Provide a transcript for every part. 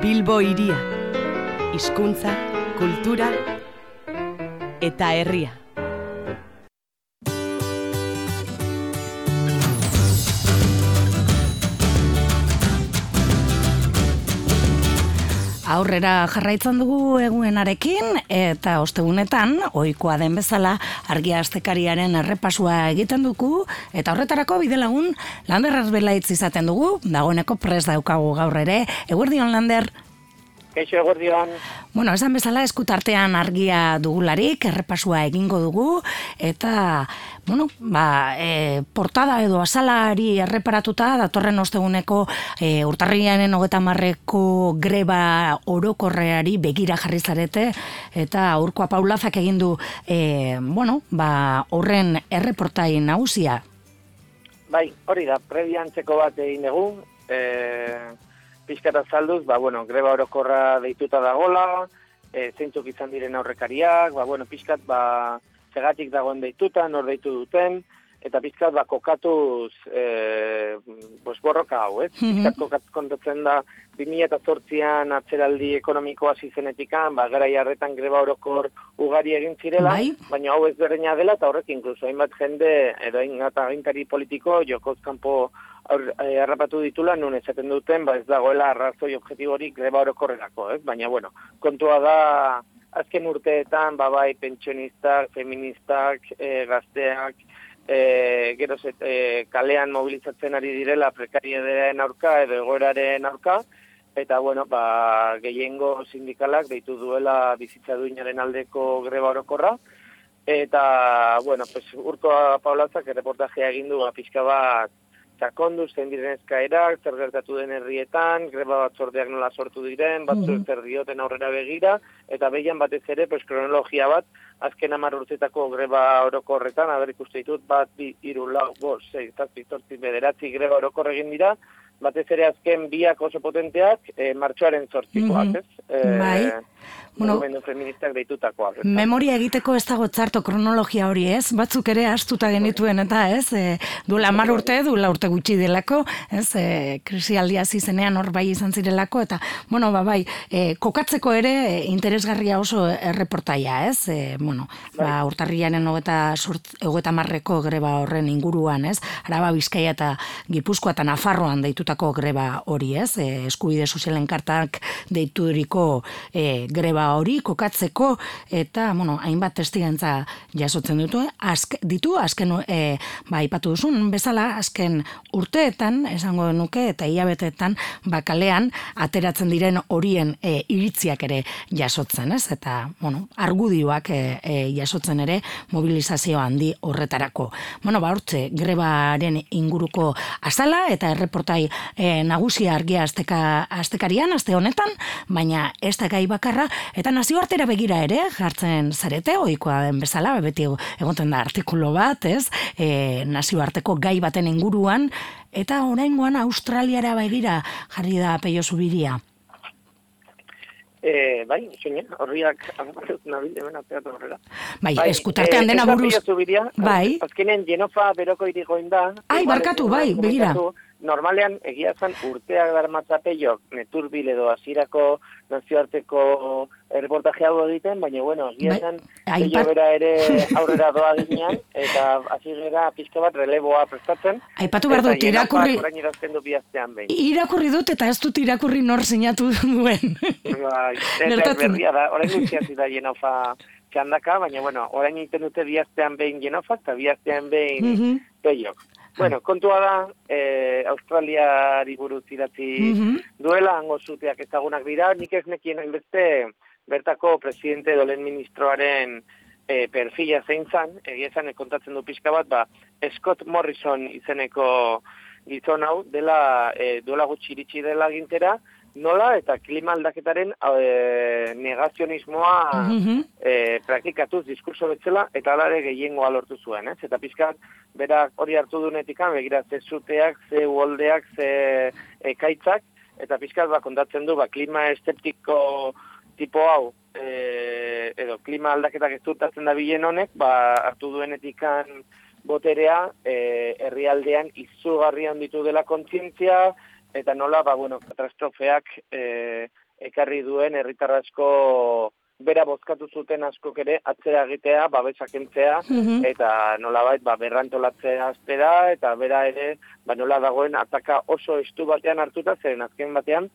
Bilbo iria, hizkuntza, kultura eta herria. Aurrera jarraitzen dugu eguenarekin eta ostegunetan ohikoa den bezala argia astekariaren errepasua egiten dugu eta horretarako bide lagun Lander Arbelaitz izaten dugu dagoeneko pres daukagu gaur ere. Eguerdion Lander Kaixo eguerdion. Bueno, esan bezala eskutartean argia dugularik, errepasua egingo dugu, eta, bueno, ba, e, portada edo azalari erreparatuta, datorren osteguneko e, urtarrianen hogeta marreko greba orokorreari begira jarri zarete, eta aurkoa paulazak egin du, e, bueno, ba, horren erreportai nagusia. Bai, hori da, prebiantzeko bat egin egun, e, pizkata zalduz, ba, bueno, greba orokorra deituta dagola, e, zeintzuk izan diren aurrekariak, ba, bueno, pizkat, ba, segatik dagoen deituta, nor deitu duten, eta pizkat, ba, kokatuz, e, pues, borroka hau, ez? Mm -hmm. Pizkat kontatzen da, 2008an atzeraldi ekonomikoa zizenetikan, ba, gara jarretan greba orokor ugari egin zirela, bai. baina hau ez berdina dela, eta horrek inkluso, hainbat jende, edo agintari politiko, jokozkampo harrapatu eh, ditula, nun esaten duten, ba ez dagoela arrazoi objetiborik greba orokorrelako, ez? Baina, bueno, kontua da, azken urteetan, ba bai, pentsionistak, feministak, e, gazteak, e, gero zet, e, kalean mobilizatzen ari direla prekariedaren aurka edo egoeraren aurka, eta, bueno, ba, gehiengo sindikalak deitu duela bizitza duinaren aldeko greba orokorra, eta, bueno, pues, urko paulazak erreportajea egin du, ba, pixka bat, sakondu zen diren eskaerak, zer gertatu den herrietan, greba batzordeak nola sortu diren, batzu mm zer dioten aurrera begira, eta behian batez ere, pues, kronologia bat, azken amar urtetako greba oroko horretan, haber ikuste ditut, bat, bi, iru, lau, bo, zei, zazpi, zortzi, bederatzi greba oroko egin dira, batez ere azken biak oso potenteak, e, martxoaren zortzikoak, mm -hmm. ez? E, bai bueno, feministak deitutakoa. Memoria egiteko ez dago txarto kronologia hori ez, batzuk ere astuta genituen eta ez, e, duela mar urte, duela urte gutxi delako, ez, e, krisi aldia zizenean hor bai izan zirelako, eta, bueno, ba, bai, e, kokatzeko ere interesgarria oso erreportaia, ez, e, bueno, ba, bai. urtarrianen hogeta marreko greba horren inguruan, ez, araba bizkaia eta gipuzkoa eta nafarroan deitutako greba hori, ez, e, eskubide sozialen kartak deituriko e, greba hori kokatzeko eta bueno, hainbat testigantza jasotzen ditu, ask, ditu azken e, ba aipatu duzun bezala azken urteetan esango nuke eta hilabeteetan bakalean ateratzen diren horien e, iritziak ere jasotzen, ez? Eta bueno, argudioak e, e, jasotzen ere mobilizazio handi horretarako. Bueno, ba hortze grebaren inguruko azala eta erreportai e, nagusia argia asteka astekarian aste honetan, baina ez da gai bakarra Eta nazioartera begira ere, jartzen zarete, oikoa den bezala, beti egoten da artikulo bat, ez? E, nazioarteko gai baten inguruan, eta oraingoan Australiara begira jarri da peio zubiria. E, bai, zuen, horriak nabil, hemen ateatu horrela. Bai, bai eskutartean e, dena buruz. bai. Azkenen, genofa beroko irigoin da. Ai, barkatu, bai, begira normalean egia zen urteak darmatzapeiok neturbil edo azirako nazioarteko erreportaje hau egiten, baina bueno, egia zen bai, bera ere aurrera doa ginean, eta hasi gara bat releboa prestatzen. Aipatu behar dut, irakurri... Du irakurri dut eta ez dut irakurri nor sinatu duen. Bai, berria da, orain gutxiazi da jenofa txandaka, baina bueno, orain egiten dute biaztean behin jenofa, eta biaztean behin mm -hmm. peiok. Bueno, kontua da, e, Australiari buruz idatzi mm duela, hango zuteak ezagunak dira, nik ez nekien hainbeste bertako presidente dolen ministroaren e, perfila zein zan, egia zan, kontatzen du pixka bat, ba, Scott Morrison izeneko gizon hau, dela, e, duela gutxi iritsi dela gintera, nola eta klima aldaketaren e, negazionismoa mm praktikatuz diskurso betzela eta alare gehiengoa lortu zuen, ez? Eta pizkat, berak hori hartu dunetikan, begira ze zuteak, ze uoldeak, ze ekaitzak, eta pizkat ba, kontatzen du, ba, klima esteptiko tipo hau, e, edo klima aldaketak ez da bilen honek, ba, hartu duenetikan boterea, e, herrialdean izugarrian ditu dela kontzientzia, eta nola, ba, bueno, katastrofeak e, ekarri duen herritar asko bera bozkatu zuten askok ere atzera egitea, babesak entzea, Mhm. eta nolabait ba, berrantolatzea aztera, eta bera ere ba, nola dagoen ataka oso estu batean hartuta, zeren azken batean,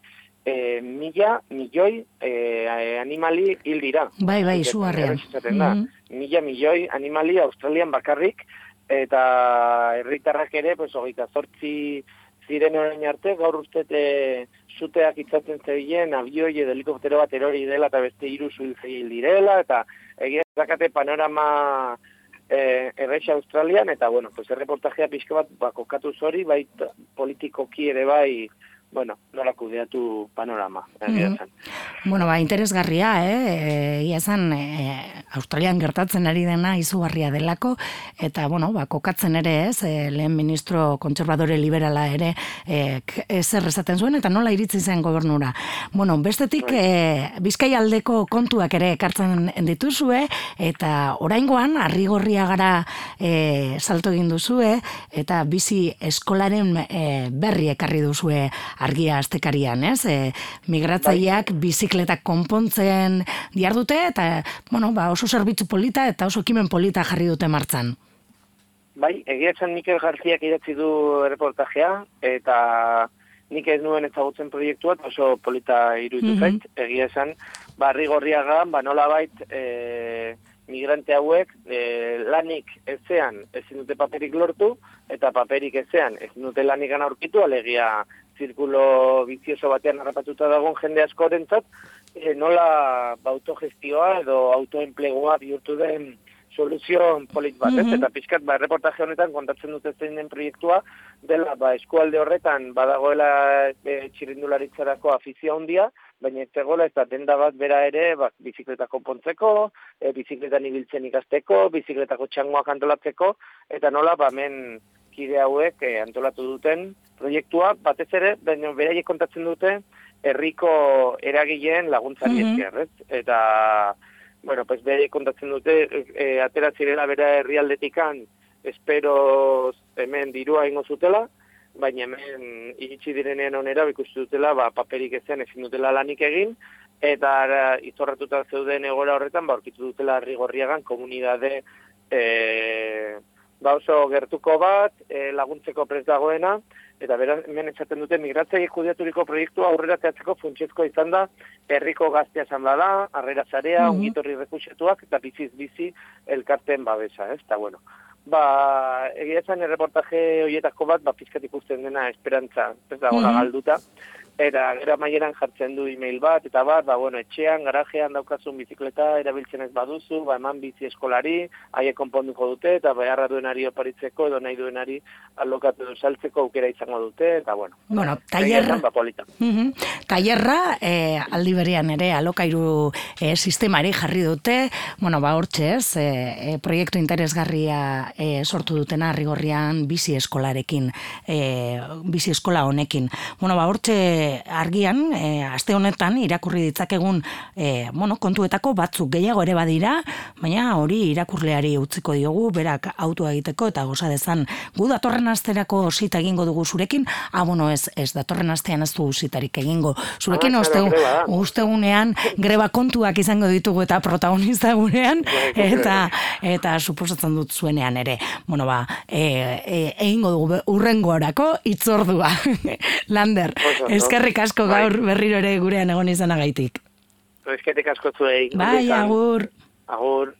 e, mila, milioi e, animali hil dira. Bai, bai, esaten da. Mhm. Mila milioi animali Australian bakarrik, eta herritarrak ere, pues, hogeita zortzi ziren orain arte, gaur uste e, zuteak itzatzen zebilen, abioi edo helikoptero bat erori dela eta beste hiru zuhil direla, eta egia dakate panorama e, erreixa Australian, eta bueno, pues erreportajea pixka bat bakokatu zori, bai politikoki ere bai, bueno, nola kudeatu panorama. Mhm. esan. Bueno, ba, interesgarria, eh? Ia esan, eh, Australian gertatzen ari dena izugarria delako, eta, bueno, ba, kokatzen ere, ez, eh, lehen ministro kontserbadore liberala ere, k- ezer esaten zuen, eta nola iritzi zen gobernura. Bueno, bestetik, eh, bizkai aldeko kontuak ere ekartzen dituzue, eta oraingoan, arrigorria gara eh, salto egin duzue, eta bizi eskolaren eh, berri ekarri duzue argia astekarian, ez? E, migratzaileak bizikletak konpontzen diardute eta bueno, ba, oso zerbitzu polita eta oso ekimen polita jarri dute martzan. Bai, egia esan Mikel Garziak idatzi du reportajea, eta nik ez nuen ezagutzen proiektua, oso polita iruditu Mhm. zait, egia esan, barri gorriaga, ba nola bait, e, migrante hauek e, lanik ezean ezin dute paperik lortu, eta paperik ezean ezin dute lanik aurkitu, alegia zirkulo bizioso batean harrapatuta dagoen jende askorentzat, e, nola ba, autogestioa edo autoenplegoa bihurtu den soluzio polit bat, ez? Mhm. Eta pixkat, ba, reportaje honetan kontatzen dute zein den proiektua, dela, ba, eskualde horretan badagoela e, txirindularitzarako afizio handia, baina ez zegoela ez da denda bat bera ere, ba, bizikleta konpontzeko, e, bizikletan ibiltzen ikasteko, bizikletako txangoak antolatzeko, eta nola, ba, men kide hauek e, antolatu duten proiektua, batez ere, baina beraiek kontatzen dute, herriko eragileen laguntzari Mhm. esker, ez? Eta, bueno, pues beraiek kontatzen dute, e, atera zirela bera herrialdetikan, espero hemen dirua ingo zutela, baina hemen iritsi direnean onera ikusi dutela, ba, paperik ezen ezin dutela lanik egin, eta izorratuta zeuden egora horretan, ba, aurkitu dutela rigorriagan komunidade e, ba oso gertuko bat, e, laguntzeko prest dagoena, eta beraz, hemen esaten dute migratzaile kudeaturiko proiektua aurrera teatzeko funtsezko izan da, herriko gaztea esan bada, arrera zarea, Mhm. ongitorri refusiatuak, eta biziz bizi elkarten babesa, ez? Eta bueno, ba, egia esan erreportaje horietako bat, ba, pizkat ikusten dena esperantza, ez da, Mhm. galduta, eta gero amaieran jartzen du email bat, eta bat, ba, bueno, etxean, garajean daukazun bizikleta erabiltzen ez baduzu, ba, eman bizi eskolari, haiek konponduko dute, eta beharra duenari oparitzeko, edo nahi duenari alokatu edo saltzeko aukera izango dute, eta bueno. Bueno, tailerra, ba, polita. Mhm. Tailerra eh, aldi berean ere alokairu eh, sistemari jarri dute, bueno, ba hortxe ez, eh, eh, proiektu interesgarria eh, sortu dutena rigorrian bizi eskolarekin, eh, bizi eskola honekin. Bueno, ba hortxe argian, eh, aste honetan irakurri ditzakegun eh, bueno, kontuetako batzuk gehiago ere badira, baina hori irakurleari utziko diogu, berak autua egiteko eta goza dezan gu datorren asterako zita egingo dugu zurekin, ah, bueno, ez, ez datorren astean ez dugu zitarik egingo. Zurekin Ah, uste, claro, greba kontuak izango ditugu eta protagonista gurean, eta eta suposatzen dut zuenean ere. Bueno, ba, e, e, egingo dugu urrengorako itzordua. Lander, oso. Eskerrik asko Bai. gaur berriro ere gurean egon izanagaitik. Esketek asko zuei. Bai, agur. Agur.